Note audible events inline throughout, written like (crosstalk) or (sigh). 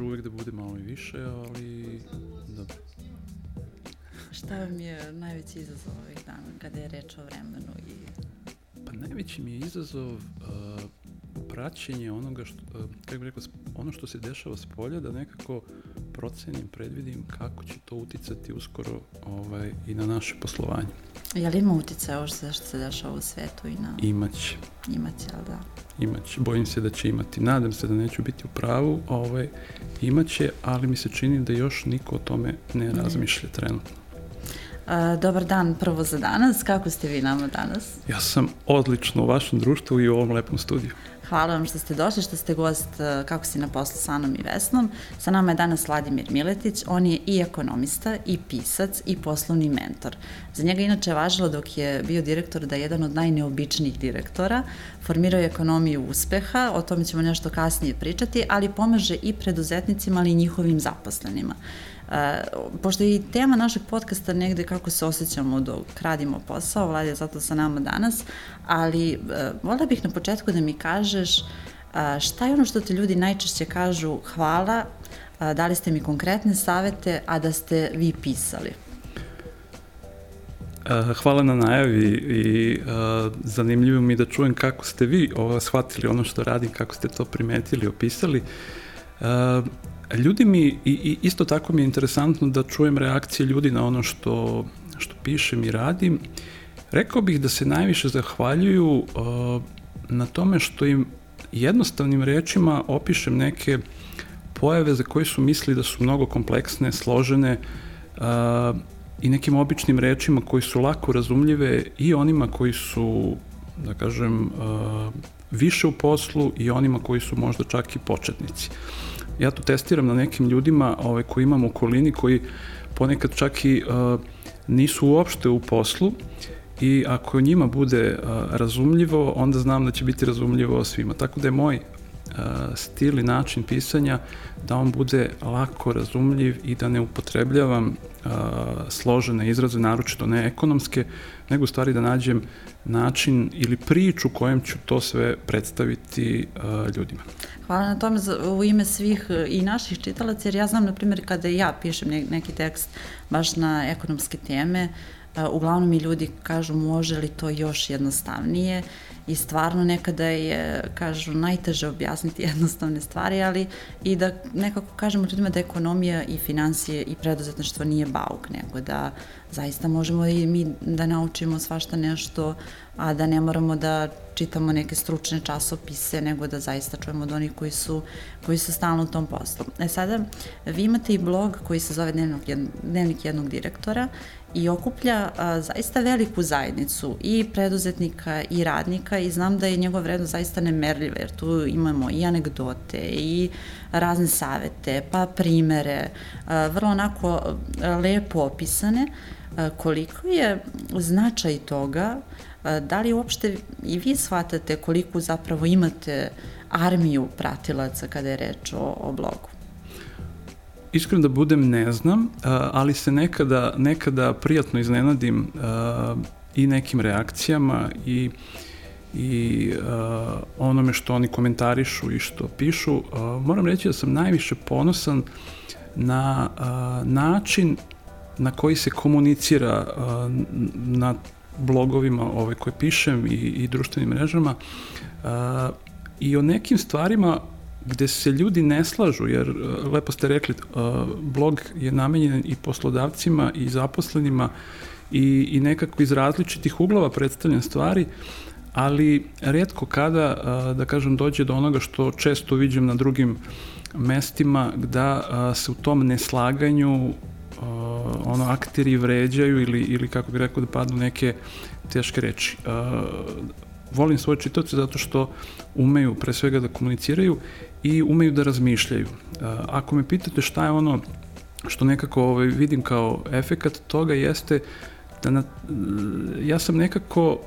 može uvek da bude malo i više, ali dobro. Šta vam je najveći izazov ovih dana kada je reč o vremenu i... Pa najveći mi je izazov uh, praćenje onoga što, uh, kako bih rekao, ono što se dešava s polja, da nekako procenim, predvidim kako će to uticati uskoro ovaj, i na naše poslovanje. Je li ima uticaja ovo što se dešava u svetu i na... Imaće. Imaće, ali da? Imaće. Bojim se da će imati. Nadam se da neću biti u pravu. Ovaj, imaće, ali mi se čini da još niko o tome ne razmišlja trenutno. dobar dan prvo za danas. Kako ste vi nama danas? Ja sam odlično u vašem društvu i u ovom lepom studiju. Hvala vam što ste došli, što ste gost e, kako si na poslu sa Anom i Vesnom. Sa nama je danas Vladimir Miletić, on je i ekonomista, i pisac, i poslovni mentor. Za njega inače važilo dok je bio direktor da je jedan od najneobičnijih direktora, formirao je ekonomiju uspeha, o tome ćemo nešto kasnije pričati, ali pomaže i preduzetnicima, ali i njihovim zaposlenima. E, pošto je i tema našeg podcasta negde kako se osjećamo dok radimo posao, Vlad je zato sa nama danas, ali uh, volila bih na početku da mi kažeš uh, šta je ono što te ljudi najčešće kažu hvala, uh, dali ste mi konkretne savete, a da ste vi pisali. Hvala na najavi i uh, zanimljivo mi da čujem kako ste vi ovo, shvatili ono što radim, kako ste to primetili, opisali. Uh, ljudi mi, i, isto tako mi je interesantno da čujem reakcije ljudi na ono što, što pišem i radim. Rekao bih da se najviše zahvaljuju uh, na tome što im jednostavnim rečima opišem neke pojave za koje su misli da su mnogo kompleksne, složene uh, i nekim običnim rečima koji su lako razumljive i onima koji su, da kažem, uh, više u poslu i onima koji su možda čak i početnici. Ja to testiram na nekim ljudima ovaj, koji imam u okolini koji ponekad čak i uh, nisu uopšte u poslu i ako njima bude uh, razumljivo, onda znam da će biti razumljivo svima. Tako da je moj uh, stil i način pisanja da on bude lako razumljiv i da ne upotrebljavam uh, složene izraze, naročito ne ekonomske, nego stvari da nađem način ili priču kojem ću to sve predstaviti uh, ljudima. Hvala na tome za, u ime svih i naših čitalaca, jer ja znam, na primjer, kada ja pišem ne, neki tekst baš na ekonomske teme, uh, uglavnom mi ljudi kažu može li to još jednostavnije i stvarno nekada je, kažu, najteže objasniti (laughs) jednostavne stvari, ali i da nekako kažemo ljudima da ekonomija i financije i preduzetništvo nije bauk, nego da zaista možemo i mi da naučimo svašta nešto, a da ne moramo da čitamo neke stručne časopise, nego da zaista čujemo od onih koji su, koji su stalno u tom poslu. E sada, vi imate i blog koji se zove Dnevnik, Dnevnik jednog direktora i okuplja a, zaista veliku zajednicu i preduzetnika i radnika i znam da je njegova vrednost zaista nemerljiva jer tu imamo i anegdote i razne savete, pa primere, a, vrlo onako lepo opisane a, koliko je značaj toga da li uopšte i vi shvatate koliko zapravo imate armiju pratilaca kada je reč o, o blogu? Iskreno da budem ne znam, ali se nekada, nekada prijatno iznenadim i nekim reakcijama i i uh, onome što oni komentarišu i što pišu, uh, moram reći da sam najviše ponosan na uh, način na koji se komunicira uh, na blogovima ove koje pišem i, i društvenim mrežama uh, i o nekim stvarima gde se ljudi ne slažu, jer uh, lepo ste rekli, uh, blog je namenjen i poslodavcima i zaposlenima i, i nekako iz različitih uglova predstavljen stvari, ali redko kada, uh, da kažem, dođe do onoga što često viđem na drugim mestima, da se u tom neslaganju ono akteri vređaju ili, ili kako bih rekao da padnu neke teške reči. Volim svoje čitavce zato što umeju pre svega da komuniciraju i umeju da razmišljaju. Uh, ako me pitate šta je ono što nekako ovaj, vidim kao efekat toga jeste da na, ja sam nekako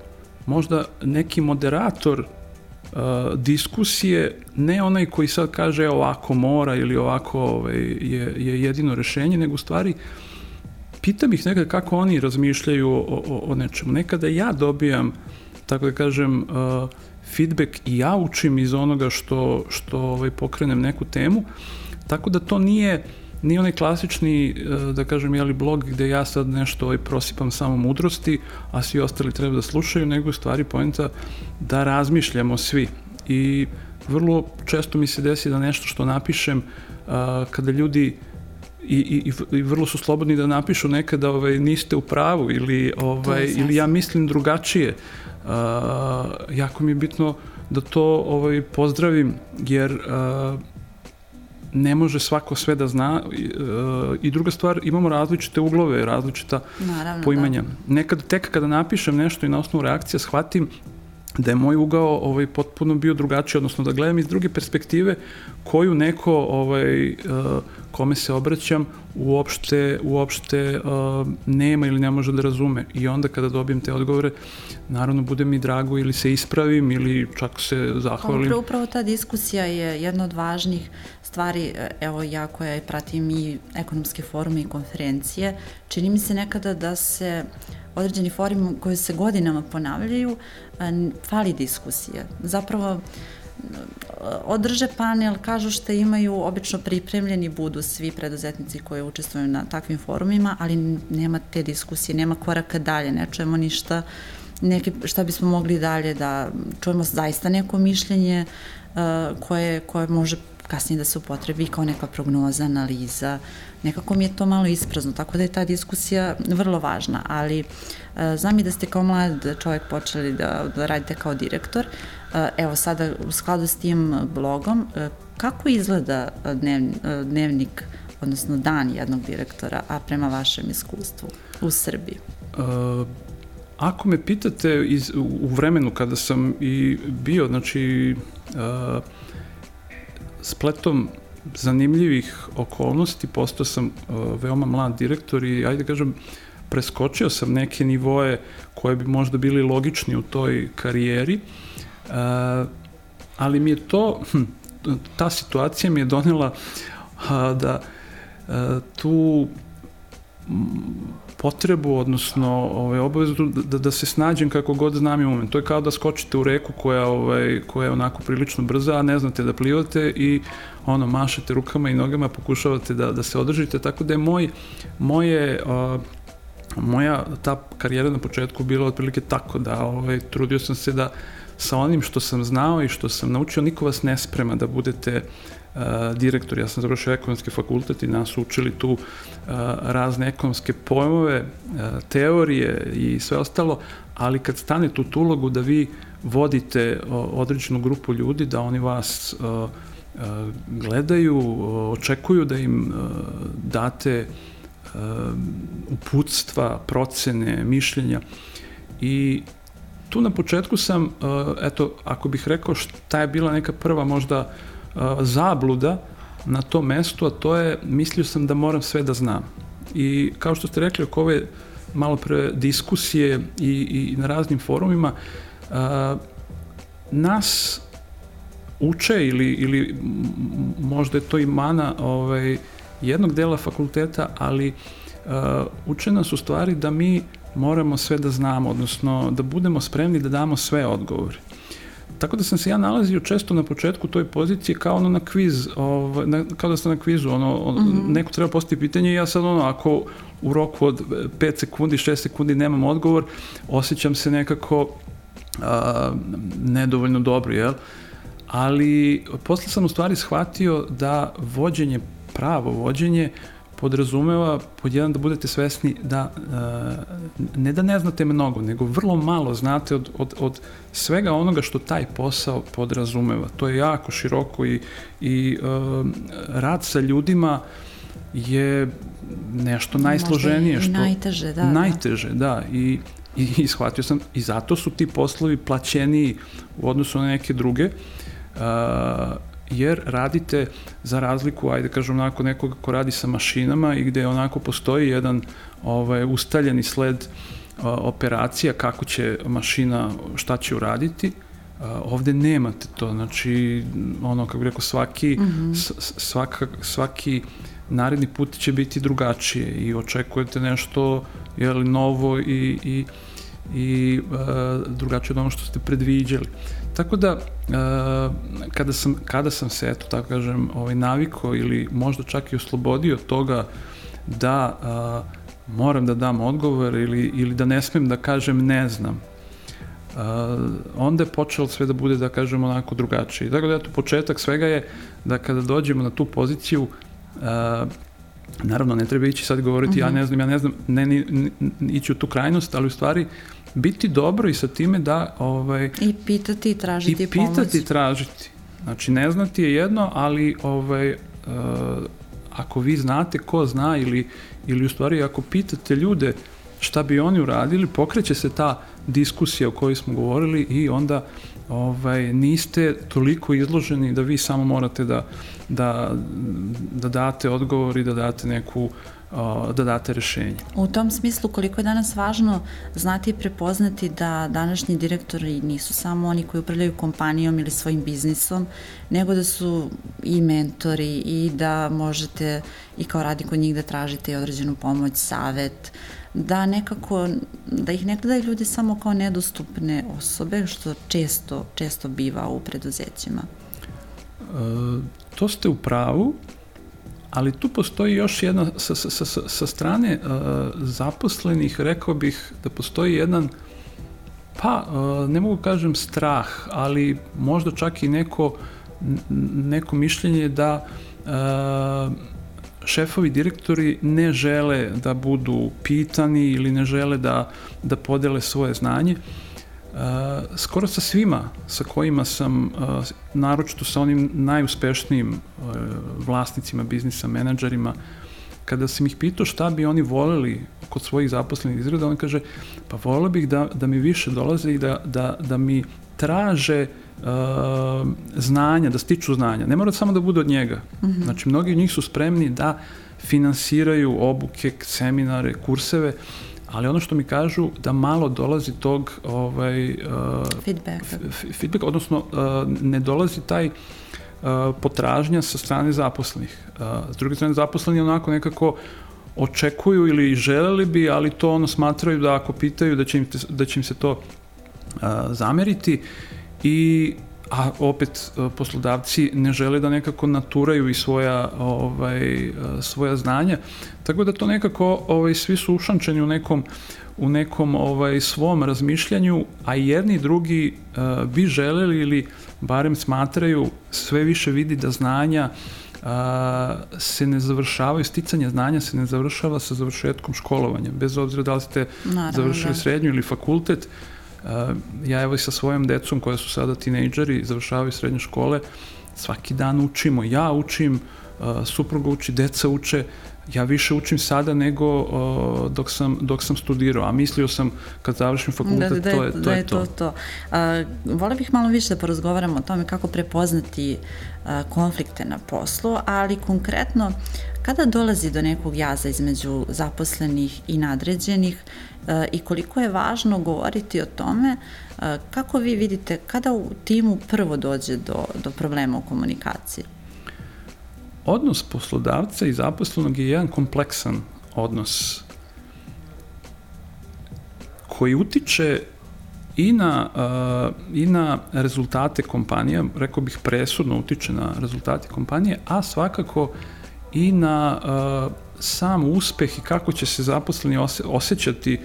možda neki moderator uh, diskusije, ne onaj koji sad kaže ovako mora ili ovako ovaj, je, je jedino rešenje, nego u stvari pitam ih nekada kako oni razmišljaju o, o, o nečemu. Nekada ja dobijam, tako da kažem, uh, feedback i ja učim iz onoga što, što ovaj, pokrenem neku temu, Tako da to nije nije onaj klasični, e, da kažem, jeli blog gde ja sad nešto ovaj, prosipam samo mudrosti, a svi ostali treba da slušaju, nego u stvari pojenta da razmišljamo svi. I vrlo često mi se desi da nešto što napišem, a, kada ljudi i, i, i vrlo su slobodni da napišu nekada ovaj, niste u pravu ili, ovaj, ili ja mislim drugačije. A, jako mi je bitno da to ovaj, pozdravim, jer a, ne može svako sve da zna i druga stvar, imamo različite uglove, različita Naravno, poimanja. Da. Nekad tek kada napišem nešto i na osnovu reakcija shvatim da je moj ugao ovaj potpuno bio drugačiji, odnosno da gledam iz druge perspektive koju neko ovaj uh, kome se obraćam uopšte uopšte uh, nema ili ne može da razume i onda kada dobijem te odgovore naravno bude mi drago ili se ispravim ili čak se zahvalim. Upravo, upravo ta diskusija je jedna od važnih stvari, evo ja koja pratim i ekonomske forume i konferencije, čini mi se nekada da se određeni forum koji se godinama ponavljaju, fali diskusija. Zapravo, održe panel, kažu što imaju obično pripremljeni budu svi preduzetnici koji učestvuju na takvim forumima, ali nema te diskusije, nema koraka dalje, ne čujemo ništa neke, šta bismo mogli dalje da čujemo zaista neko mišljenje uh, koje, koje može kasnije da se upotrebi kao neka prognoza, analiza. Nekako mi je to malo isprazno, tako da je ta diskusija vrlo važna, ali e, znam i da ste kao mlad čovjek počeli da, da radite kao direktor. E, evo sada u skladu s tim blogom, e, kako izgleda dnev, dnevnik, odnosno dan jednog direktora, a prema vašem iskustvu u Srbiji? Uh, ako me pitate iz, u vremenu kada sam i bio, znači uh, spletom zanimljivih okolnosti postao sam uh, veoma mlad direktor i ajde da kažem preskočio sam neke nivoe koje bi možda bili logični u toj karijeri uh, ali mi je to hm, ta situacija mi je donela uh, da uh, tu potrebu, odnosno ovaj, obavezu da, da se snađem kako god znam i umem. To je kao da skočite u reku koja, ovaj, koja je onako prilično brza, a ne znate da plivate i ono, mašete rukama i nogama, pokušavate da, da se održite, tako da je moj, moje, uh, moja ta karijera na početku bila otprilike tako da ovaj, trudio sam se da sa onim što sam znao i što sam naučio, niko vas ne sprema da budete uh, direktor. Ja sam završio ekonomski fakultet i nas učili tu uh, razne ekonomske pojmove, uh, teorije i sve ostalo, ali kad stanete u tu ulogu da vi vodite određenu grupu ljudi, da oni vas uh, gledaju, očekuju da im date uputstva, procene, mišljenja i tu na početku sam, eto, ako bih rekao šta je bila neka prva možda zabluda na tom mestu, a to je, mislio sam da moram sve da znam. I kao što ste rekli oko ove malo pre diskusije i, i na raznim forumima, nas uče ili, ili možda je to i mana ovaj, jednog dela fakulteta, ali uh, uče nas u stvari da mi moramo sve da znamo, odnosno da budemo spremni da damo sve odgovore. Tako da sam se ja nalazio često na početku toj pozicije kao ono na kviz, ovaj, na, kao da sam na kvizu, ono, on, mm -hmm. neko treba postaviti pitanje i ja sad ono, ako u roku od 5 sekundi, 6 sekundi nemam odgovor, osjećam se nekako a, nedovoljno dobro, jel? ali posle sam u stvari shvatio da vođenje, pravo vođenje, podrazumeva pod jedan da budete svesni da e, ne da ne znate mnogo, nego vrlo malo znate od, od, od svega onoga što taj posao podrazumeva. To je jako shiroko i, i uh, rad sa ljudima je nešto najsloženije. Možda i, što, najteže, da. Najteže, da. da. I, i, i shvatio sam, i zato su ti poslovi plaćeniji u odnosu na neke druge. Uh, jer radite za razliku, ajde kažem onako nekoga ko radi sa mašinama i gde onako postoji jedan ovaj, ustaljeni sled operacija kako će mašina, šta će uraditi, ovde nemate to, znači ono kako bih rekao svaki, mm -hmm. svaka, svaki naredni put će biti drugačije i očekujete nešto jeli, novo i, i i uh, drugačije od ono što ste predviđali. Tako da, uh, kada, sam, kada sam se, eto, tako kažem, ovaj, naviko ili možda čak i oslobodio toga da uh, moram da dam odgovor ili, ili da ne smem da kažem ne znam, uh, onda je počelo sve da bude, da kažem, onako drugačije. Tako da, eto, početak svega je da kada dođemo na tu poziciju, uh, naravno ne treba ići sad govoriti uh -huh. ja mhm. ne znam, ja ne znam, ne, ne, ne ići u tu krajnost, ali u stvari biti dobro i sa time da ovaj i pitati i tražiti i pitati pomoć. i tražiti. Znači ne znati je jedno, ali ovaj uh, ako vi znate ko zna ili ili u stvari ako pitate ljude šta bi oni uradili, pokreće se ta diskusija o kojoj smo govorili i onda ovaj, niste toliko izloženi da vi samo morate da, da, da date odgovor i da date neku da date rešenje. U tom smislu koliko je danas važno znati i prepoznati da današnji direktori nisu samo oni koji upravljaju kompanijom ili svojim biznisom, nego da su i mentori i da možete i kao radi kod njih da tražite i određenu pomoć, savet, da nekako, da ih ne gledaju ljudi samo kao nedostupne osobe, što često, često biva u preduzećima. E, to ste u pravu, ali tu postoji još jedna, sa, sa, sa, sa strane uh, zaposlenih, rekao bih da postoji jedan, pa uh, ne mogu kažem strah, ali možda čak i neko, neko mišljenje da uh, šefovi direktori ne žele da budu pitani ili ne žele da, da podele svoje znanje. Uh, skoro sa svima sa kojima sam, uh, naročito sa onim najuspešnijim uh, vlasnicima, biznisa, menadžerima, kada sam ih pitao šta bi oni voleli kod svojih zaposlenih izgleda, on kaže, pa voleo bih da, da mi više dolaze i da, da, da mi traže uh, znanja, da stiču znanja. Ne mora samo da bude od njega. Mm -hmm. Znači, mnogi od njih su spremni da finansiraju obuke, seminare, kurseve, uh, ali ono što mi kažu da malo dolazi tog ovaj, uh, feedback. feedback, odnosno uh, ne dolazi taj uh, potražnja sa strane zaposlenih. Uh, s druge strane, zaposleni onako nekako očekuju ili želeli bi, ali to ono smatraju da ako pitaju da će im, te, da će im se to uh, zameriti i a opet poslodavci ne žele da nekako naturaju i svoja ovaj svoja znanja tako da to nekako ovaj svi su ušančeni u nekom u nekom ovaj svom razmišljanju a jedni drugi uh, bi želeli ili barem smatraju sve više vidi da znanja uh, se ne završavaju, sticanje znanja se ne završava sa završetkom školovanja, bez obzira da li ste Naravno, završili da. srednju ili fakultet, uh, ja evo i sa svojom decom koja su sada tinejdžeri, završavaju srednje škole, svaki dan učimo. Ja učim, supruga uči, deca uče, ja više učim sada nego uh, dok, sam, dok sam studirao, a mislio sam kad završim fakultet, da, da, to je da, to. Da je to, to. Uh, vole bih malo više da porazgovaramo o tome kako prepoznati uh, konflikte na poslu, ali konkretno kada dolazi do nekog jaza između zaposlenih i nadređenih i koliko je važno govoriti o tome kako vi vidite kada u timu prvo dođe do, do problema u komunikaciji? Odnos poslodavca i zaposlenog je jedan kompleksan odnos koji utiče i na, uh, i na rezultate kompanija, rekao bih presudno utiče na rezultate kompanije, a svakako i na uh, sam uspeh i kako će se zaposleni ose, osjećati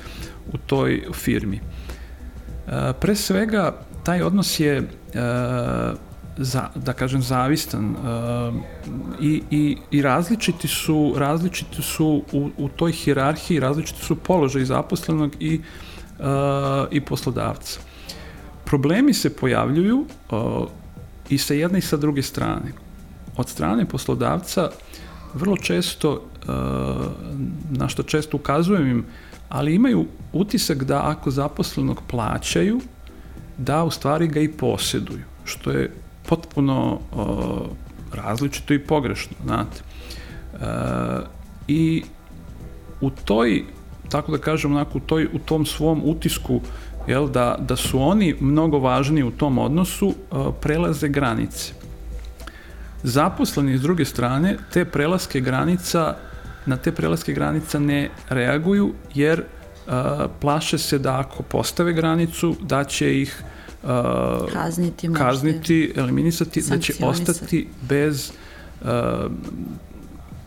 u toj firmi. Uh, pre svega, taj odnos je uh, za, da kažem zavistan uh, i, i, i različiti su različiti su u, u toj hirarhiji različiti su položaj zaposlenog i, uh, i poslodavca. Problemi se pojavljuju uh, i sa jedne i sa druge strane. Od strane poslodavca vrlo često, uh, na što često ukazujem im, ali imaju utisak da ako zaposlenog plaćaju, da u stvari ga i posjeduju, što je potpuno o, različito i pogrešno, znate. E, I u toj, tako da kažem, onako, u, toj, u tom svom utisku, jel, da, da su oni mnogo važniji u tom odnosu, o, prelaze granice. Zaposleni s druge strane, te prelaske granica, na te prelaske granica ne reaguju, jer plaše se da ako postave granicu, da će ih uh, kazniti, kazniti eliminisati, da će ostati bez uh,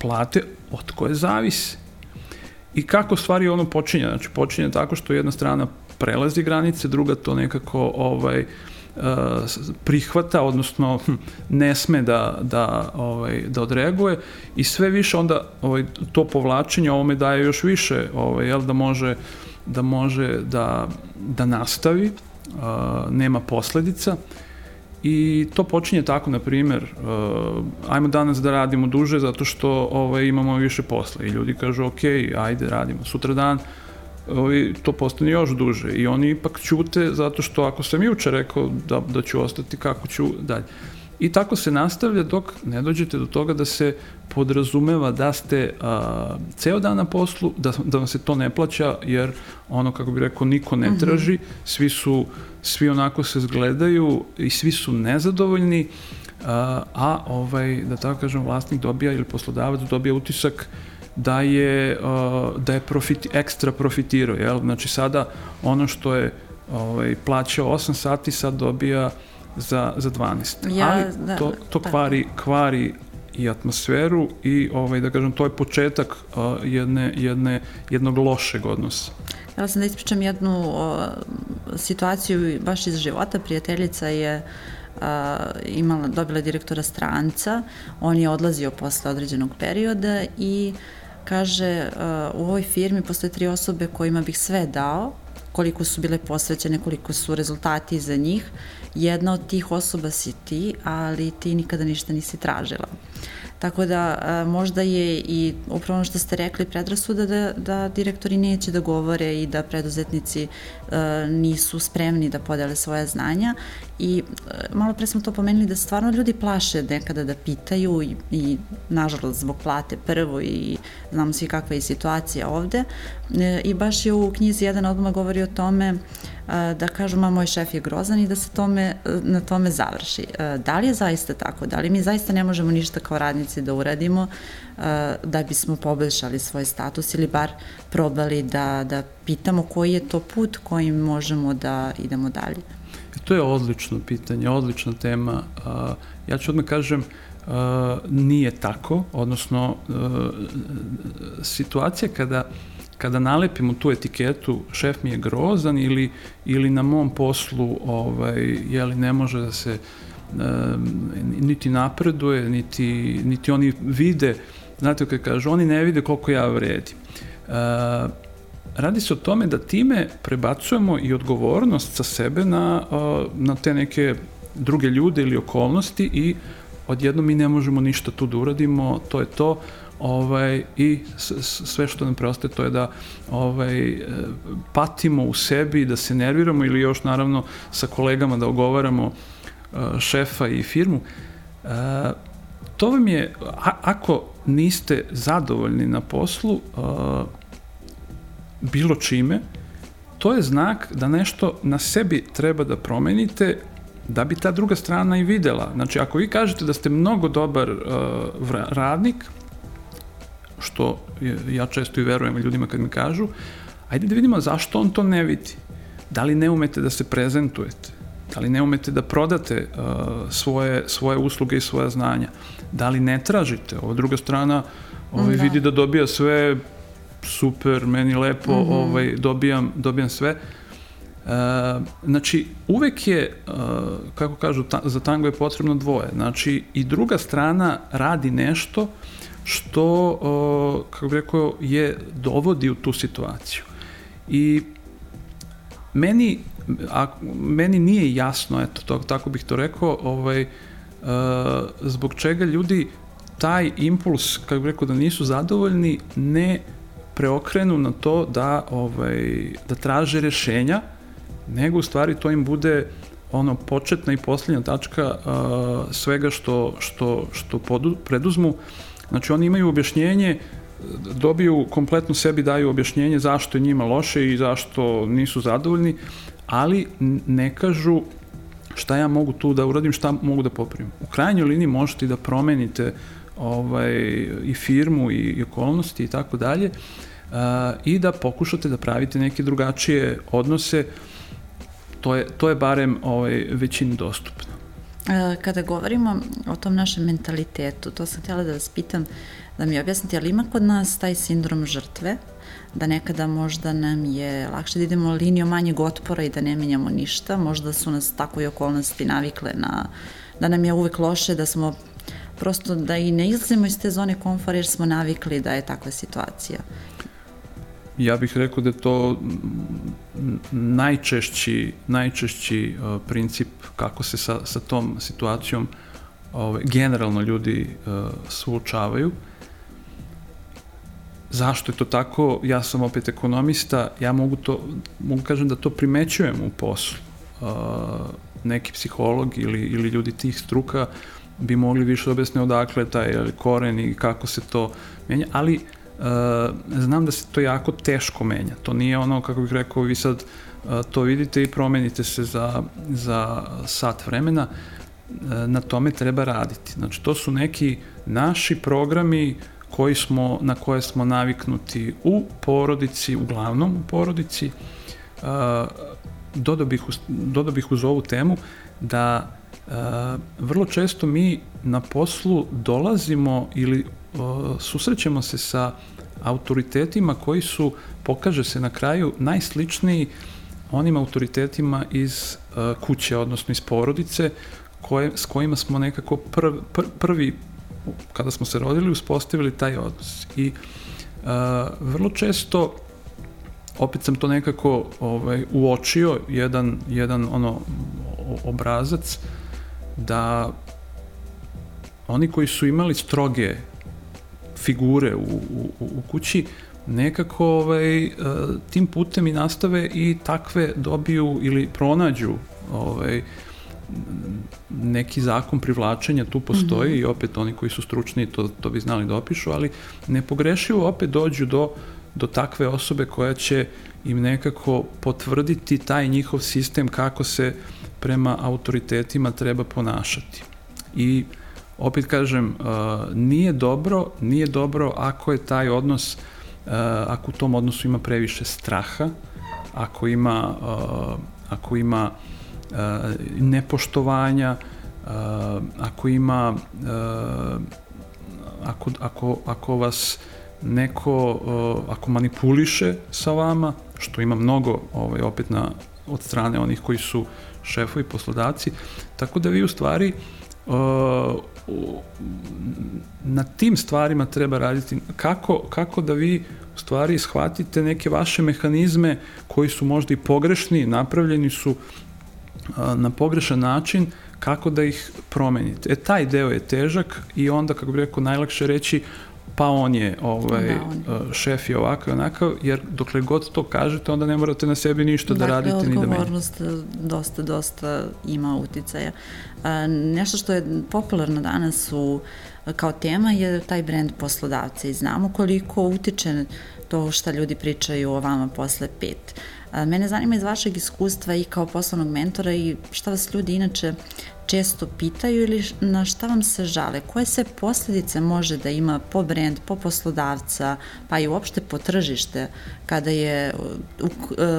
plate od koje zavise. I kako stvari ono počinje? Znači, počinje tako što jedna strana prelazi granice, druga to nekako ovaj, uh, prihvata, odnosno hm, ne sme da, da, ovaj, da odreaguje i sve više onda ovaj, to povlačenje ovome daje još više ovaj, jel, da može da može da, da nastavi, nema posledica. I to počinje tako, na primer, uh, ajmo danas da radimo duže zato što ovaj, imamo više posla. I ljudi kažu ok, ajde radimo, sutra dan. Ovaj, to postane još duže. I oni ipak ćute zato što ako sam juče rekao da, da ću ostati, kako ću dalje. I tako se nastavlja dok ne dođete do toga da se podrazumeva da ste a, ceo dan na poslu, da, da vam se to ne plaća, jer ono, kako bi rekao, niko ne mhm. traži, svi su, svi onako se zgledaju i svi su nezadovoljni, a, a ovaj, da tako kažem, vlasnik dobija ili poslodavac dobija utisak da je, da je profit, ekstra profitirao, jel? Znači sada ono što je ovaj, plaćao 8 sati sad dobija za, za 12. Ja, Ali da, to, to kvari, kvari i atmosferu i ovaj da kažem to je početak uh, jedne, jedne, jednog lošeg odnosa. Ja sam da ispričam jednu o, situaciju baš iz života. Prijateljica je a, imala, dobila direktora stranca, on je odlazio posle određenog perioda i kaže a, u ovoj firmi postoje tri osobe kojima bih sve dao, koliko su bile posvećene, koliko su rezultati za njih jedna od tih osoba si ti, ali ti nikada ništa nisi tražila. Tako da možda je i upravo ono što ste rekli predrasuda da, da direktori neće da govore i da preduzetnici nisu spremni da podele svoje znanja. I malo pre smo to pomenuli da stvarno ljudi plaše nekada da pitaju i, i nažalost zbog plate prvo i znamo svi kakva je situacija ovde. E, i baš je u knjizi jedan odmah govori o tome da kažu ma moj šef je grozan i da se tome, na tome završi. Da li je zaista tako? Da li mi zaista ne možemo ništa kao radnici da uradimo da bismo poboljšali svoj status ili bar probali da, da pitamo koji je to put kojim možemo da idemo dalje? E, to je odlično pitanje, odlična tema. Ja ću odmah kažem, nije tako, odnosno situacija kada kada nalepimo tu etiketu šef mi je grozan ili, ili na mom poslu ovaj, jeli, ne može da se niti napreduje, niti, niti oni vide, znate kada kažu, oni ne vide koliko ja vredim. Uh, radi se o tome da time prebacujemo i odgovornost sa sebe na, na te neke druge ljude ili okolnosti i odjedno mi ne možemo ništa tu da uradimo, to je to, ovaj, i sve što nam preostaje to je da ovaj, patimo u sebi, da se nerviramo ili još naravno sa kolegama da ogovaramo uh, šefa i firmu. Uh, to vam je, ako niste zadovoljni na poslu, bilo čime, to je znak da nešto na sebi treba da promenite da bi ta druga strana i videla. Znači, ako vi kažete da ste mnogo dobar uh, radnik, što ja često i verujem ljudima kad mi kažu, ajde da vidimo zašto on to ne vidi. Da li ne umete da se prezentujete? Da li ne umete da prodate uh, svoje, svoje usluge i svoja znanja? Da li ne tražite? Ova druga strana ovaj, da. vidi da dobija sve super, meni lepo, mm -hmm. ovaj, dobijam, dobijam sve. Uh, znači, uvek je, uh, kako kažu, ta, za tango je potrebno dvoje. Znači, i druga strana radi nešto što, kako bih rekao, je dovodi u tu situaciju. I meni, a, meni nije jasno, eto, to, tako bih to rekao, ovaj, uh, zbog čega ljudi taj impuls, kako bih rekao, da nisu zadovoljni, ne preokrenu na to da, ovaj, da traže rešenja, nego u stvari to im bude ono početna i poslednja tačka uh, svega što, što, što podu, preduzmu. Znači oni imaju objašnjenje, dobiju kompletno sebi daju objašnjenje zašto je njima loše i zašto nisu zadovoljni, ali ne kažu šta ja mogu tu da uradim, šta mogu da popravim. U krajnjoj liniji možete da promenite ovaj, i firmu i, i okolnosti i tako dalje, i da pokušate da pravite neke drugačije odnose, to je, to je barem ovaj, većini dostupno. Kada govorimo o tom našem mentalitetu, to sam htjela da vas pitam, da mi objasnite, ali ima kod nas taj sindrom žrtve, da nekada možda nam je lakše da idemo linijom manjeg otpora i da ne menjamo ništa, možda su nas tako i okolnosti navikle na, da nam je uvek loše, da smo prosto da i ne izlazimo iz te zone komfora jer smo navikli da je takva situacija. Ja bih rekao da je to najčešći, najčešći uh, princip kako se sa, sa tom situacijom ovaj, generalno ljudi uh, suočavaju. Zašto je to tako? Ja sam opet ekonomista, ja mogu to, mogu kažem da to primećujem u poslu. Uh, neki psiholog ili, ili ljudi tih struka bi mogli više objasne odakle taj koren i kako se to menja, ali uh, znam da se to jako teško menja. To nije ono, kako bih rekao, vi sad uh, to vidite i promenite se za, za sat vremena, uh, na tome treba raditi. Znači, to su neki naši programi koji smo, na koje smo naviknuti u porodici, uglavnom u porodici. Dodao, bih, dodao bih uz ovu temu da vrlo često mi na poslu dolazimo ili susrećemo se sa autoritetima koji su, pokaže se na kraju, najsličniji onim autoritetima iz uh, kuće, odnosno iz porodice, koje, s kojima smo nekako prv, pr, prvi kada smo se rodili, uspostavili taj odnos. I uh, vrlo često opet sam to nekako ovaj, uočio, jedan, jedan ono obrazac, da oni koji su imali stroge figure u, u, u kući, nekako ovaj, uh, tim putem i nastave i takve dobiju ili pronađu ovaj, neki zakon privlačenja tu postoji mm -hmm. i opet oni koji su stručni to, to bi znali da opišu, ali nepogrešivo opet dođu do, do takve osobe koja će im nekako potvrditi taj njihov sistem kako se prema autoritetima treba ponašati. I opet kažem, uh, nije dobro, nije dobro ako je taj odnos, uh, ako u tom odnosu ima previše straha, ako ima, uh, ako ima nepoštovanja, ako ima ako, ako, ako vas neko ako manipuliše sa vama, što ima mnogo ovaj, opet na, od strane onih koji su šefovi, poslodavci, tako da vi u stvari na tim stvarima treba raditi. Kako, kako da vi u stvari shvatite neke vaše mehanizme koji su možda i pogrešni, napravljeni su na pogrešan način kako da ih promenite. E, taj deo je težak i onda, kako bih rekao, najlakše reći pa on je ovaj, da, on. šef je ovakav i onakav, jer dokle god to kažete, onda ne morate na sebi ništa da dakle, radite ni da menjate. Dakle, odgovornost dosta, dosta ima uticaja. A, nešto što je popularno danas u, kao tema je taj brand poslodavca i znamo koliko utiče to šta ljudi pričaju o vama posle pet Mene zanima iz vašeg iskustva i kao poslovnog mentora i šta vas ljudi inače često pitaju ili na šta vam se žale? Koje se posledice može da ima po brand, po poslodavca, pa i uopšte po tržište kada je uh,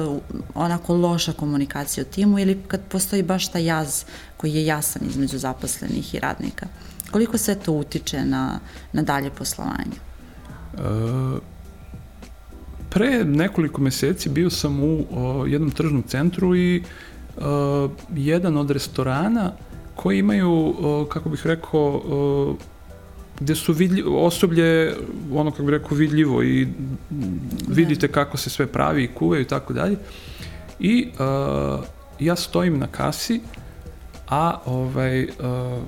uh, onako loša komunikacija u timu ili kad postoji baš taj jaz koji je jasan između zaposlenih i radnika? Koliko se to utiče na, na dalje poslovanje? Uh pre nekoliko meseci bio sam u o, jednom tržnom centru i o, jedan od restorana koji imaju, kako bih rekao, gde su vidljivo, osoblje, ono kako bih rekao, vidljivo i vidite kako se sve pravi i kuvaju i tako dalje. I o, ja stojim na kasi, a ovaj, o,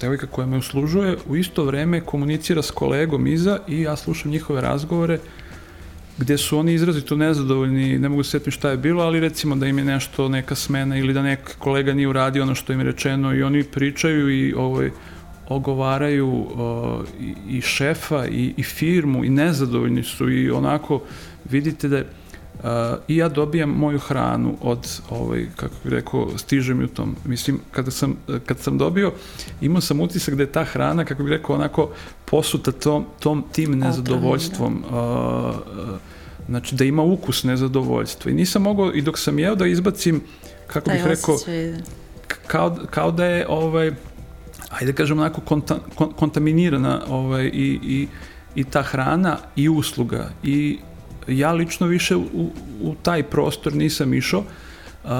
devojka koja me uslužuje u isto vreme komunicira s kolegom iza i ja slušam njihove razgovore gde su oni izrazito nezadovoljni, ne mogu se setiti šta je bilo, ali recimo da im je nešto, neka smena ili da nek kolega nije uradio ono što im je rečeno i oni pričaju i ovaj, ogovaraju uh, i, i šefa i, i firmu i nezadovoljni su i onako vidite da I ja dobijam moju hranu od, ovaj, kako bih rekao, stiže mi u tom. Mislim, kada sam, kad sam dobio, imao sam utisak da je ta hrana, kako bih rekao, onako posuta tom, tom tim nezadovoljstvom. Uh, znači, da ima ukus nezadovoljstva. I nisam mogao, i dok sam jeo da izbacim, kako Taj bih rekao, kao, kao da je, ovaj, ajde da kažem, onako konta, kon, kontaminirana ovaj, i, i, i ta hrana i usluga i ja lično više u, u taj prostor nisam išao, uh,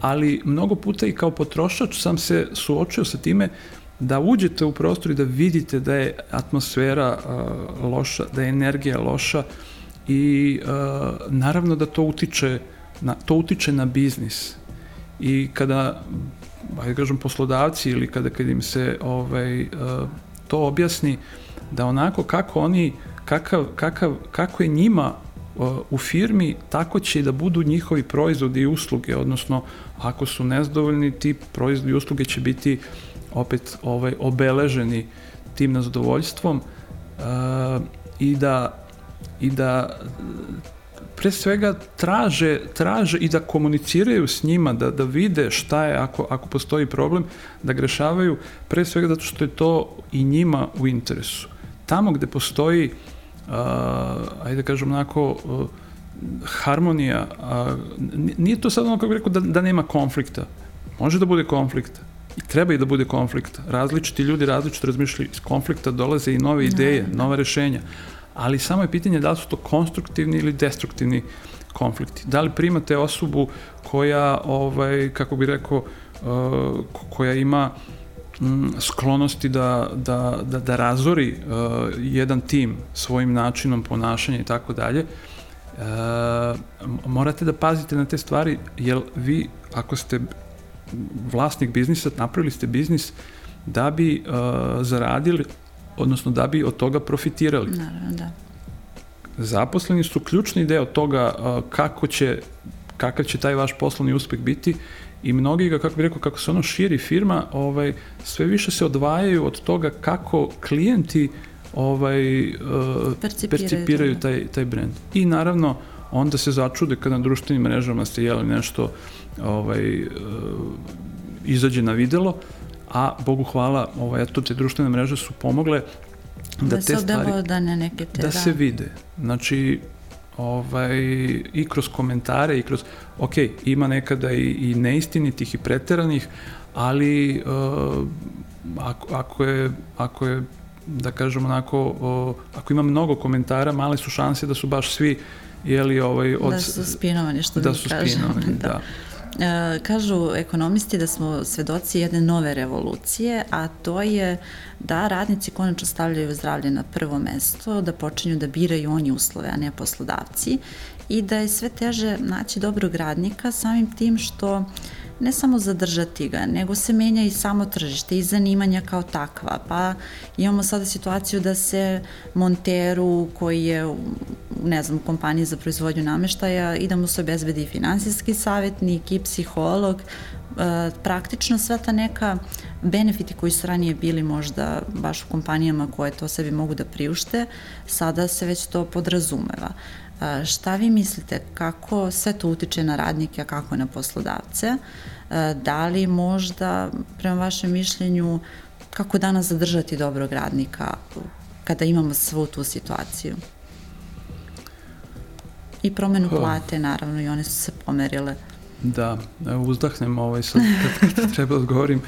ali mnogo puta i kao potrošač sam se suočio sa time da uđete u prostor i da vidite da je atmosfera uh, loša, da je energija loša i uh, naravno da to utiče na, to utiče na biznis. I kada ajde kažem poslodavci ili kada kad im se ovaj uh, to objasni da onako kako oni kakav, kakav, kako je njima u firmi, tako će da budu njihovi proizvodi i usluge, odnosno ako su nezadovoljni, ti proizvodi i usluge će biti opet ovaj, obeleženi tim nezadovoljstvom uh, i da i da pre svega traže, traže i da komuniciraju s njima, da, da vide šta je ako, ako postoji problem, da grešavaju, pre svega zato što je to i njima u interesu. Tamo gde postoji uh, uh, ajde da kažem onako, uh, harmonija, uh, nije to sad ono kako bih rekao da, da nema konflikta. Može da bude konflikta. I treba i da bude konflikt. Različiti ljudi različito razmišljaju. Iz konflikta dolaze i nove ideje, da, da. nove rešenja. Ali samo je pitanje da li su to konstruktivni ili destruktivni konflikti. Da li primate osobu koja, ovaj, kako bih rekao, uh, koja ima uh, sklonosti da, da, da, da razori uh, jedan tim svojim načinom ponašanja i tako dalje, uh, morate da pazite na te stvari, jer vi, ako ste vlasnik biznisa, napravili ste biznis da bi uh, zaradili, odnosno da bi od toga profitirali. Naravno, da. Zaposleni su ključni deo toga uh, kako će, kakav će taj vaš poslovni uspeh biti i mnogi ga, kako bih rekao, kako se ono širi firma, ovaj, sve više se odvajaju od toga kako klijenti ovaj, uh, percipiraju, percipiraju da. taj, taj brand. I naravno, onda se začude kada na društvenim mrežama ste jeli nešto ovaj, uh, izađe na videlo, a Bogu hvala, ovaj, eto, te društvene mreže su pomogle da, da te stvari, da, ne neke te, da, da se vide. Znači, ovaj, i kroz komentare i kroz, ok, ima nekada i, i neistinitih i preteranih, ali uh, ako, ako, je, ako je da kažem onako, uh, ako ima mnogo komentara, male su šanse da su baš svi jeli ovaj od da su spinovani što da su spinovani, (laughs) da. da. E, kažu ekonomisti da smo svedoci jedne nove revolucije, a to je da radnici konačno stavljaju zdravlje na prvo mesto, da počinju da biraju oni uslove, a ne poslodavci i da je sve teže naći dobrog radnika samim tim što uh, ne samo zadržati ga, nego se menja i samo tržište i zanimanja kao takva. Pa imamo sada situaciju da se monteru koji je ne znam, kompaniji za proizvodnju nameštaja i da mu se obezbedi finansijski savjetnik i psiholog, e, praktično sva ta neka benefiti koji su ranije bili možda baš u kompanijama koje to sebi mogu da priušte, sada se već to podrazumeva. Šta vi mislite, kako sve to utiče na radnike, a kako na poslodavce? Da li možda, prema vašem mišljenju, kako danas zadržati dobrog radnika kada imamo svu tu situaciju? I promenu plate, naravno, i one su se pomerile. Da, uzdahnem ovaj sad kad, kad (laughs) treba da odgovorim.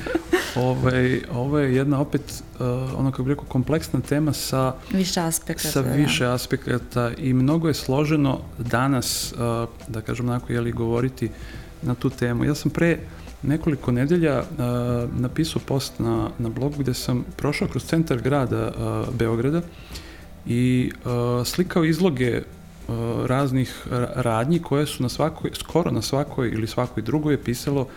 Ovaj, ovo je jedna opet, uh, ono kako bih rekao, kompleksna tema sa više aspekata. Sa da. više ja. aspekata i mnogo je složeno danas, uh, da kažem onako, jeli govoriti na tu temu. Ja sam pre nekoliko nedelja uh, napisao post na, na blogu gde sam prošao kroz centar grada uh, Beograda i uh, slikao izloge raznih radnji koje su na svakoj, skoro na svakoj ili svakoj drugoj je pisalo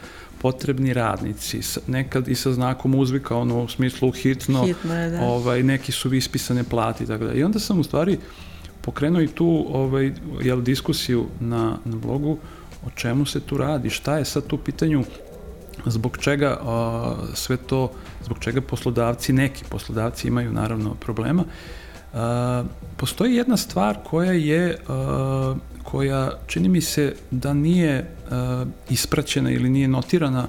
potrebni radnici, nekad i sa znakom uzvika, ono u smislu hitno, hitno je, da. ovaj, neki su ispisane plati i tako da. I onda sam u stvari pokrenuo i tu ovaj, jel, diskusiju na, na blogu o čemu se tu radi, šta je sad tu pitanju zbog čega a, sve to, zbog čega poslodavci, neki poslodavci imaju naravno problema postoji jedna stvar koja je, koja čini mi se da nije ispraćena ili nije notirana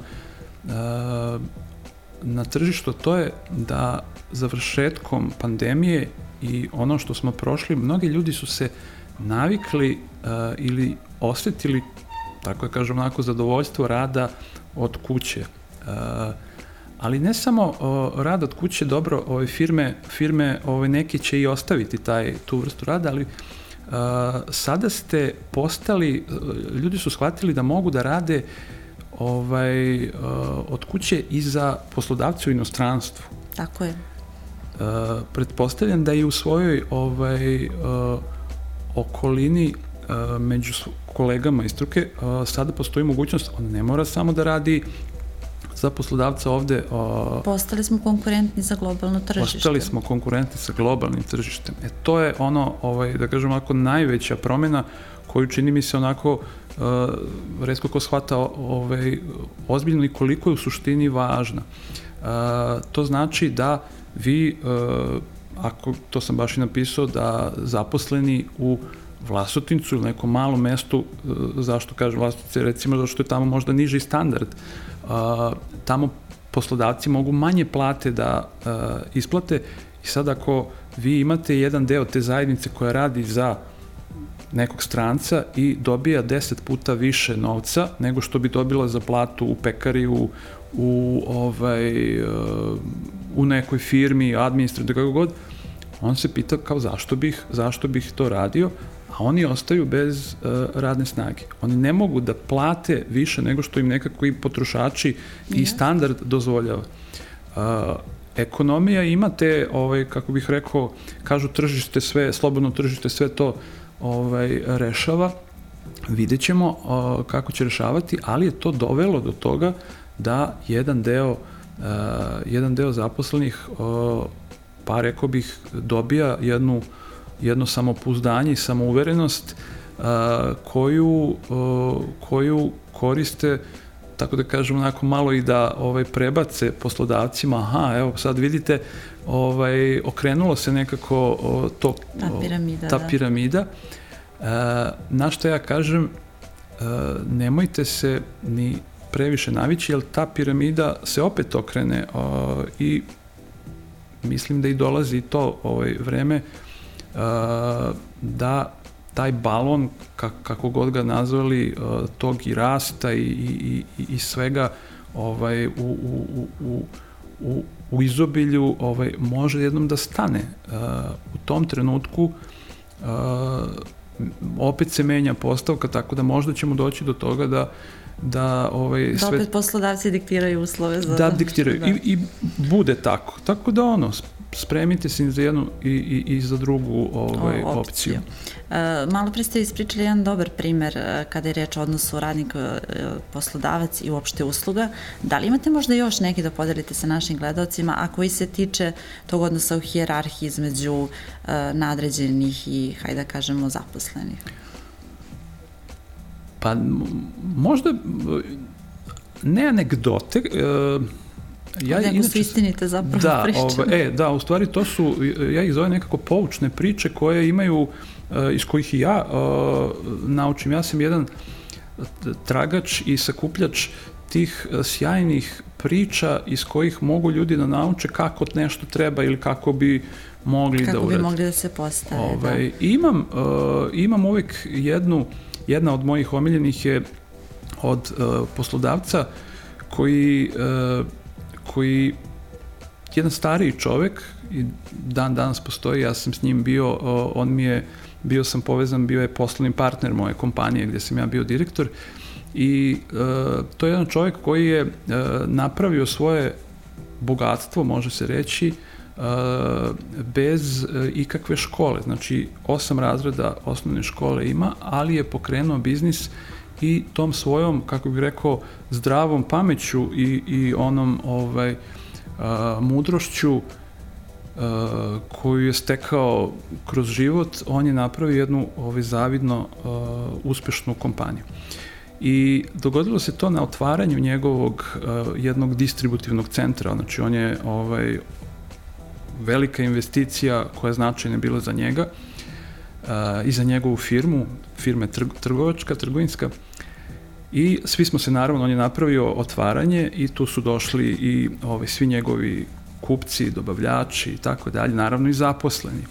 na tržištu, to je da završetkom pandemije i ono što smo prošli, mnogi ljudi su se navikli uh, ili osetili, tako da kažem, onako zadovoljstvo rada od kuće. Uh, ali ne samo uh, rad od kuće, dobro, ove firme, firme ove neki će i ostaviti taj, tu vrstu rada, ali uh, sada ste postali, ljudi su shvatili da mogu da rade ovaj, uh, od kuće i za poslodavce u inostranstvu. Tako je. Uh, pretpostavljam da i u svojoj ovaj, uh, okolini među kolegama iz struke sada postoji mogućnost, on ne mora samo da radi za poslodavca ovde... Uh, postali smo konkurentni za globalno tržište. Postali smo konkurentni sa globalnim tržištem. E to je ono, ovaj, da kažem ovako, najveća promena koju čini mi se onako uh, redko ko shvata ovaj, ozbiljno i koliko je u suštini važna. Uh, to znači da vi, uh, ako, to sam baš i napisao, da zaposleni u Vlasotincu ili nekom malom mestu, uh, zašto kažem Vlasotince, recimo zato što je tamo možda niži standard, uh, tamo poslodavci mogu manje plate da uh, isplate. I sad ako vi imate jedan deo te zajednice koja radi za nekog stranca i dobija 10 puta više novca nego što bi dobila za platu u pekari, u, u, ovaj, uh, u nekoj firmi, administrator, kako god, on se pita kao zašto bih, zašto bih to radio, oni ostaju bez uh, radne snage. Oni ne mogu da plate više nego što im nekako i potrošači i standard dozvoljava. Uh, ekonomija ima te, ovaj, kako bih rekao, kažu tržište sve, slobodno tržište sve to ovaj, rešava, vidjet ćemo uh, kako će rešavati, ali je to dovelo do toga da jedan deo, uh, jedan deo zaposlenih, uh, pa rekao bih, dobija jednu, jedno samopouzdanje i samouverenost uh, koju, uh, koju koriste tako da kažem onako malo i da ovaj prebace poslodavcima aha evo sad vidite ovaj okrenulo se nekako o, to ta piramida ta da. piramida e, na što ja kažem e, nemojte se ni previše navići, jer ta piramida se opet okrene o, i mislim da i dolazi to ovaj vreme a, da taj balon, kako god ga nazvali, tog i rasta i, i, i svega ovaj, u, u, u, u, u izobilju ovaj, može jednom da stane. U tom trenutku opet se menja postavka, tako da možda ćemo doći do toga da da ovaj da sve opet poslodavci diktiraju uslove za da diktiraju da. I, i bude tako tako da ono spremite se za jednu i, i, i za drugu ovaj, o, opciju. opciju. E, malo pre ste ispričali jedan dobar primer e, kada je reč o odnosu radnik e, poslodavac i uopšte usluga. Da li imate možda još neki da podelite sa našim gledalcima, a koji se tiče tog odnosa u hijerarhiji između e, nadređenih i, hajde da kažemo, zaposlenih? Pa možda ne anegdote, uh, ja Nego inače, su istinite zapravo da, priče. Ove, e, da, u stvari to su, ja ih zovem nekako poučne priče koje imaju, uh, iz kojih i ja uh, naučim. Ja sam jedan tragač i sakupljač tih sjajnih priča iz kojih mogu ljudi da nauče kako nešto treba ili kako bi mogli kako da urade. Kako bi mogli da se postave, ovaj, da. Imam, uh, imam uvek jednu, jedna od mojih omiljenih je od uh, poslodavca koji uh, koji jedan stariji čovek i dan danas postoji, ja sam s njim bio, on mi je, bio sam povezan, bio je poslovni partner moje kompanije gde sam ja bio direktor i e, to je jedan čovek koji je e, napravio svoje bogatstvo, može se reći, e, bez e, ikakve škole. Znači, osam razreda osnovne škole ima, ali je pokrenuo biznis i tom svojom, kako bih rekao, zdravom pameću i, i onom ovaj, a, mudrošću koju je stekao kroz život, on je napravio jednu ovaj, zavidno uspešnu kompaniju. I dogodilo se to na otvaranju njegovog uh, jednog distributivnog centra, znači on je ovaj, velika investicija koja je značajna bila za njega uh, i za njegovu firmu, firme trg, trgovačka, trgovinska. I svi smo se naravno, on je napravio otvaranje i tu su došli i ovaj, svi njegovi kupci, dobavljači i tako dalje, naravno i zaposleni.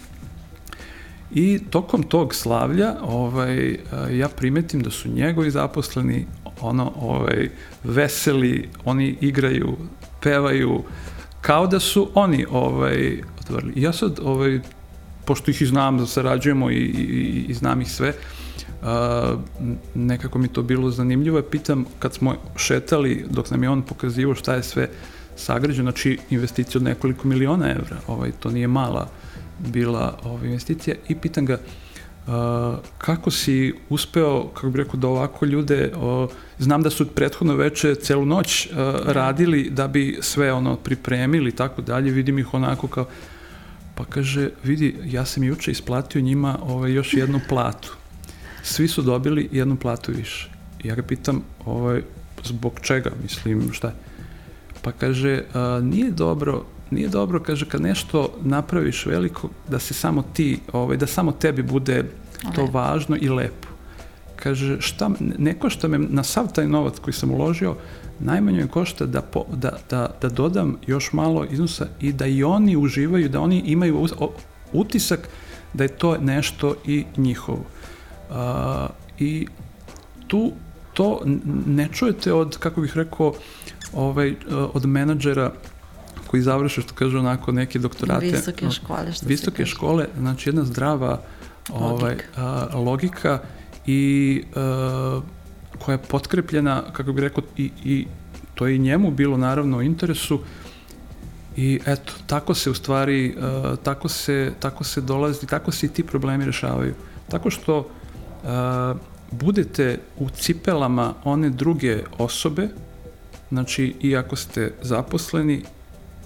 I tokom tog slavlja ovaj, ja primetim da su njegovi zaposleni ono, ovaj, veseli, oni igraju, pevaju, kao da su oni ovaj, otvorili. Ja sad, ovaj, pošto ih i znam da sarađujemo i, i, i znam ih sve, Uh, nekako mi to bilo zanimljivo. Ja pitam, kad smo šetali, dok nam je on pokazivo šta je sve sagrađeno, znači investicija od nekoliko miliona evra, ovaj, to nije mala bila ova investicija, i pitam ga, Uh, kako si uspeo, kako bih rekao, da ovako ljude, uh, znam da su prethodno veče celu noć uh, radili da bi sve ono pripremili i tako dalje, vidim ih onako kao, pa kaže, vidi, ja sam juče isplatio njima ovaj, još jednu (laughs) platu. Svi su dobili jednu platu više. I ja ga pitam, ovaj, zbog čega, mislim, šta je? Pa kaže, uh, nije dobro nije dobro, kaže, kad nešto napraviš veliko, da se samo ti, ovaj, da samo tebi bude to lepo. važno i lepo. Kaže, šta, ne košta me na sav taj novac koji sam uložio, najmanje me košta da, po, da, da, da dodam još malo iznosa i da i oni uživaju, da oni imaju utisak da je to nešto i njihovo. Uh, I tu to ne čujete od, kako bih rekao, ovaj, od menadžera koji završe, što kaže onako, neke doktorate. Visoke škole, što Visoke škole, znači jedna zdrava ovaj, a, logika i a, koja je potkrepljena, kako bih rekao, i, i to je i njemu bilo naravno u interesu i eto, tako se u stvari, a, tako, se, tako se dolazi, tako se i ti problemi rešavaju. Tako što a, budete u cipelama one druge osobe, znači i ako ste zaposleni,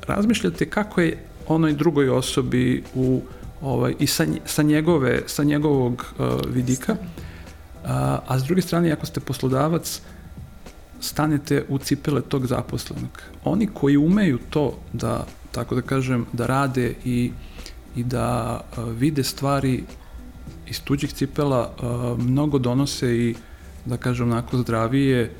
razmišljate kako je onoj drugoj osobi u ovaj, i sa, sa, njegove, sa njegovog uh, vidika, a, a s druge strane, ako ste poslodavac, stanete u cipele tog zaposlenog. Oni koji umeju to da, tako da kažem, da rade i, i da uh, vide stvari iz tuđih cipela, uh, mnogo donose i, da kažem, onako zdravije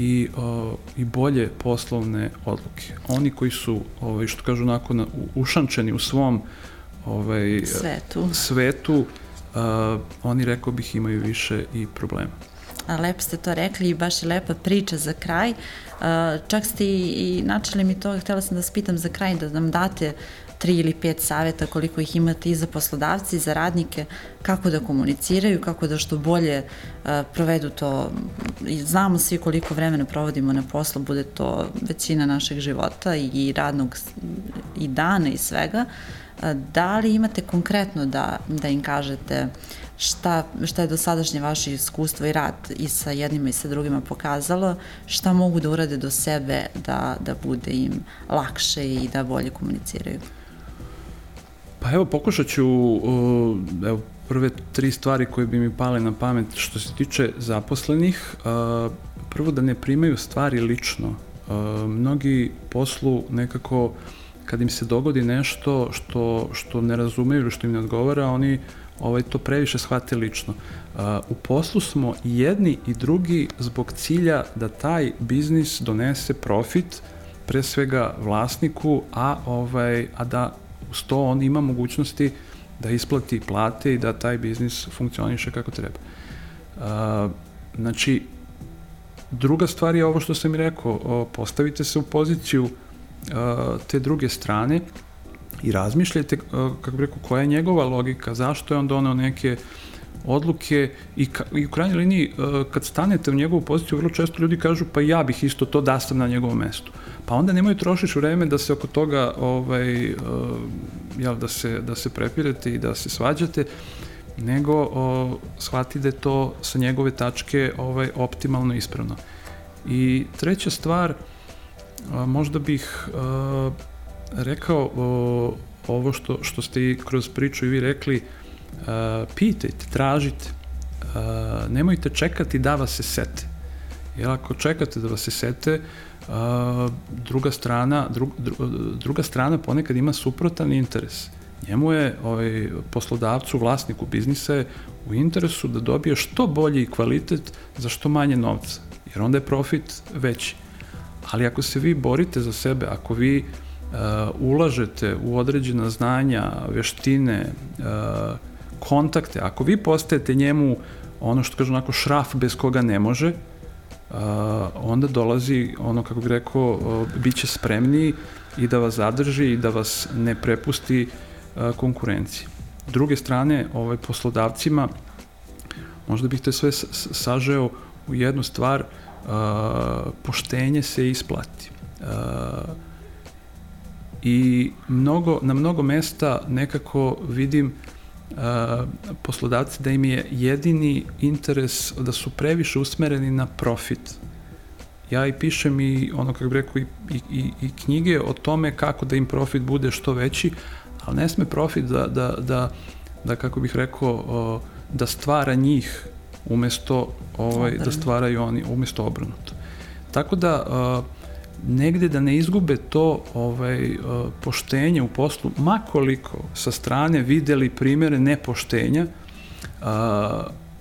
i, uh, i bolje poslovne odluke. Oni koji su, ovaj, što kažu onako, na, ušančeni u svom ovaj, svetu, svetu uh, oni rekao bih imaju više i problema. A lepo ste to rekli i baš je lepa priča za kraj. Uh, čak ste i, i načeli mi to, htela sam da spitam za kraj da nam date tri ili pet saveta koliko ih imate i za poslodavci i za radnike, kako da komuniciraju, kako da što bolje uh, provedu to. Znamo svi koliko vremena provodimo na poslu, bude to većina našeg života i, radnog i dana i svega. Uh, Da li imate konkretno da, da im kažete šta, šta je do sadašnje vaše iskustvo i rad i sa jednima i sa drugima pokazalo, šta mogu da urade do sebe da, da bude im lakše i da bolje komuniciraju? Pa evo, pokušat ću, evo, prve tri stvari koje bi mi pale na pamet što se tiče zaposlenih. Prvo da ne primaju stvari lično. Mnogi poslu nekako kad im se dogodi nešto što, što ne razumeju ili što im ne odgovara, oni ovaj, to previše shvate lično. Uh, u poslu smo jedni i drugi zbog cilja da taj biznis donese profit pre svega vlasniku, a, ovaj, a da uz to on ima mogućnosti da isplati plate i da taj biznis funkcioniše kako treba. Uh, znači, druga stvar je ovo što sam i rekao, postavite se u poziciju te druge strane i razmišljajte, kako bih rekao, koja je njegova logika, zašto je on doneo neke odluke i, ka, i u krajnjoj liniji kad stanete u njegovu poziciju, vrlo često ljudi kažu pa ja bih isto to da sam na njegovom mestu. Pa onda nemoj trošiš vreme da se oko toga ovaj, jel, da, se, da se prepirate i da se svađate, nego o, shvati da je to sa njegove tačke ovaj, optimalno ispravno. I treća stvar, možda bih a, rekao o, ovo što, što ste i kroz priču i vi rekli, a, pitajte, tražite, a, nemojte čekati da vas se sete. Jer ako čekate da vas se sete, Uh, druga strana, dru, druga strana ponekad ima suprotan interes. Njemu je ovaj, poslodavcu, vlasniku biznisa je u interesu da dobije što bolji kvalitet za što manje novca, jer onda je profit veći. Ali ako se vi borite za sebe, ako vi uh, ulažete u određena znanja, veštine, uh, kontakte, ako vi postajete njemu ono što kažu onako šraf bez koga ne može, uh, onda dolazi ono kako bih rekao, uh, bit će spremniji i da vas zadrži i da vas ne prepusti uh, konkurenciji. Druge strane, ovaj, poslodavcima, možda bih te sve sažeo u jednu stvar, uh, poštenje se isplati. Uh, I mnogo, na mnogo mesta nekako vidim poslodavci da im je jedini interes da su previše usmereni na profit. Ja i pišem i ono kako bih rekao i, i, i knjige o tome kako da im profit bude što veći, ali ne sme profit da, da, da, da kako bih rekao, da stvara njih umesto ovaj, da stvaraju oni, umesto obrnuto. Tako da uh, negde da ne izgube to ovaj, uh, poštenje u poslu, makoliko sa strane videli primere nepoštenja, uh,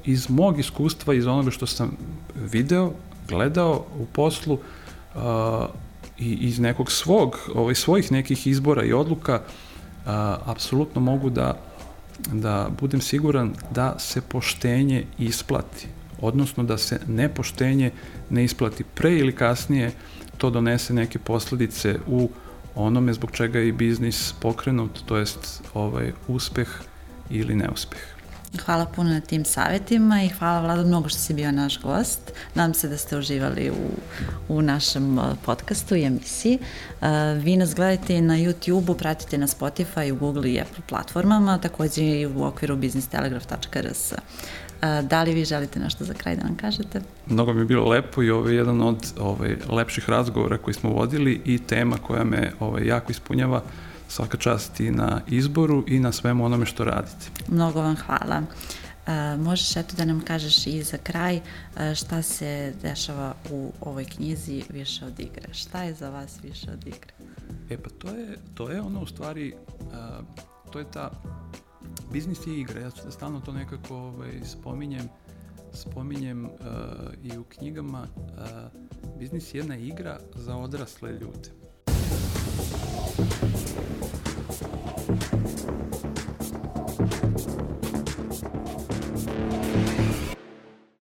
iz mog iskustva, iz onoga što sam video, gledao u poslu uh, i iz nekog svog, ovaj, svojih nekih izbora i odluka, apsolutno mogu da, da budem siguran da se poštenje isplati, odnosno da se nepoštenje ne isplati pre ili kasnije uh, to donese neke posledice u onome zbog čega je i biznis pokrenut, to jest ovaj uspeh ili neuspeh. Hvala puno na tim savjetima i hvala Vlada mnogo što si bio naš gost. Nadam se da ste uživali u, u našem podcastu i emisiji. Vi nas gledajte na YouTube-u, pratite na Spotify, u Google i Apple platformama, takođe i u okviru businesstelegraf.rs. Da li vi želite nešto za kraj da nam kažete? Mnogo mi je bilo lepo i ovo je jedan od ovaj, lepših razgovora koji smo vodili i tema koja me ovaj, jako ispunjava svaka čast i na izboru i na svemu onome što radite. Mnogo vam hvala. Uh, možeš eto da nam kažeš i za kraj uh, šta se dešava u ovoj knjizi više od igre. Šta je za vas više od igre? E pa to je, to je ono u stvari, uh, to je ta biznis je igra, ja stalno to nekako ovaj, spominjem, spominjem uh, i u knjigama, uh, biznis je jedna igra za odrasle ljude.